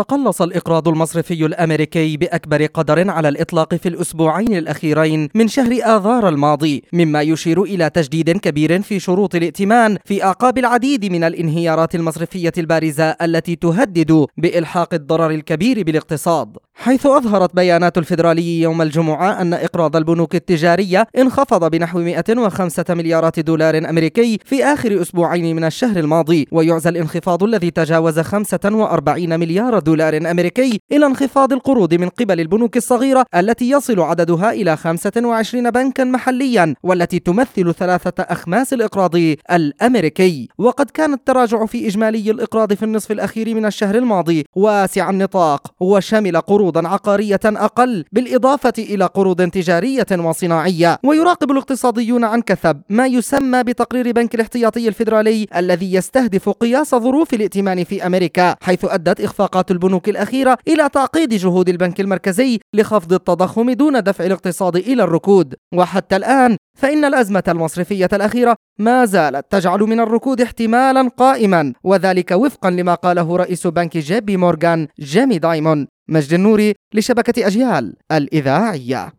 تقلص الإقراض المصرفي الأمريكي بأكبر قدر على الإطلاق في الأسبوعين الأخيرين من شهر آذار الماضي مما يشير إلى تجديد كبير في شروط الائتمان في أعقاب العديد من الانهيارات المصرفية البارزة التي تهدد بإلحاق الضرر الكبير بالاقتصاد. حيث أظهرت بيانات الفيدرالي يوم الجمعة أن إقراض البنوك التجارية انخفض بنحو 105 مليارات دولار أمريكي في آخر أسبوعين من الشهر الماضي ويعزى الانخفاض الذي تجاوز 45 مليار دولار أمريكي إلى انخفاض القروض من قبل البنوك الصغيرة التي يصل عددها إلى 25 بنكا محليا والتي تمثل ثلاثة أخماس الإقراض الأمريكي. وقد كان التراجع في إجمالي الإقراض في النصف الأخير من الشهر الماضي واسع النطاق وشمل قروضا عقارية أقل بالإضافة إلى قروض تجارية وصناعية. ويراقب الاقتصاديون عن كثب ما يسمى بتقرير بنك الاحتياطي الفيدرالي الذي يستهدف قياس ظروف الائتمان في أمريكا حيث أدت إخفاقات البنوك الأخيرة إلى تعقيد جهود البنك المركزي لخفض التضخم دون دفع الاقتصاد إلى الركود. وحتى الآن فإن الأزمة المصرفية الأخيرة ما زالت تجعل من الركود احتمالا قائما وذلك وفقا لما قاله رئيس بنك جيبي مورغان جيمي دايمون مجد النوري لشبكة أجيال الإذاعية.